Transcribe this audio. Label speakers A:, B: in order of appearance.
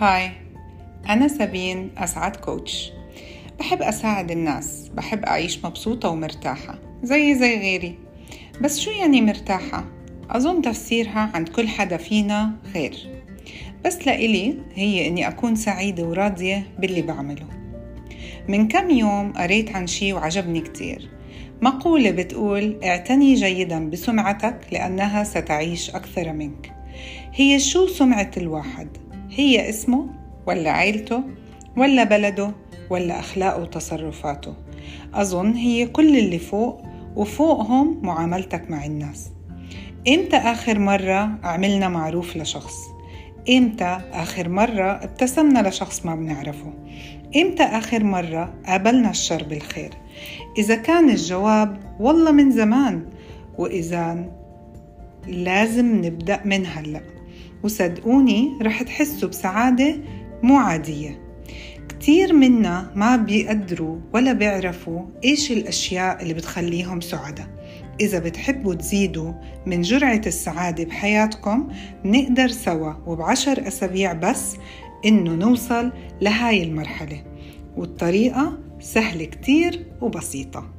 A: هاي أنا سابين أسعد كوتش. بحب أساعد الناس بحب أعيش مبسوطة ومرتاحة زي زي غيري. بس شو يعني مرتاحة؟ أظن تفسيرها عند كل حدا فينا غير بس لإلي هي إني أكون سعيدة وراضية باللي بعمله. من كم يوم قريت عن شي وعجبني كتير. مقولة بتقول اعتني جيدا بسمعتك لأنها ستعيش أكثر منك. هي شو سمعة الواحد؟ هي اسمه ولا عيلته ولا بلده ولا أخلاقه وتصرفاته أظن هي كل اللي فوق وفوقهم معاملتك مع الناس إمتى آخر مرة عملنا معروف لشخص؟ إمتى آخر مرة ابتسمنا لشخص ما بنعرفه؟ إمتى آخر مرة قابلنا الشر بالخير؟ إذا كان الجواب والله من زمان وإذا لازم نبدأ من هلأ وصدقوني رح تحسوا بسعادة مو عادية كتير منا ما بيقدروا ولا بيعرفوا إيش الأشياء اللي بتخليهم سعداء. إذا بتحبوا تزيدوا من جرعة السعادة بحياتكم نقدر سوا وبعشر أسابيع بس إنه نوصل لهاي المرحلة. والطريقة سهلة كتير وبسيطة.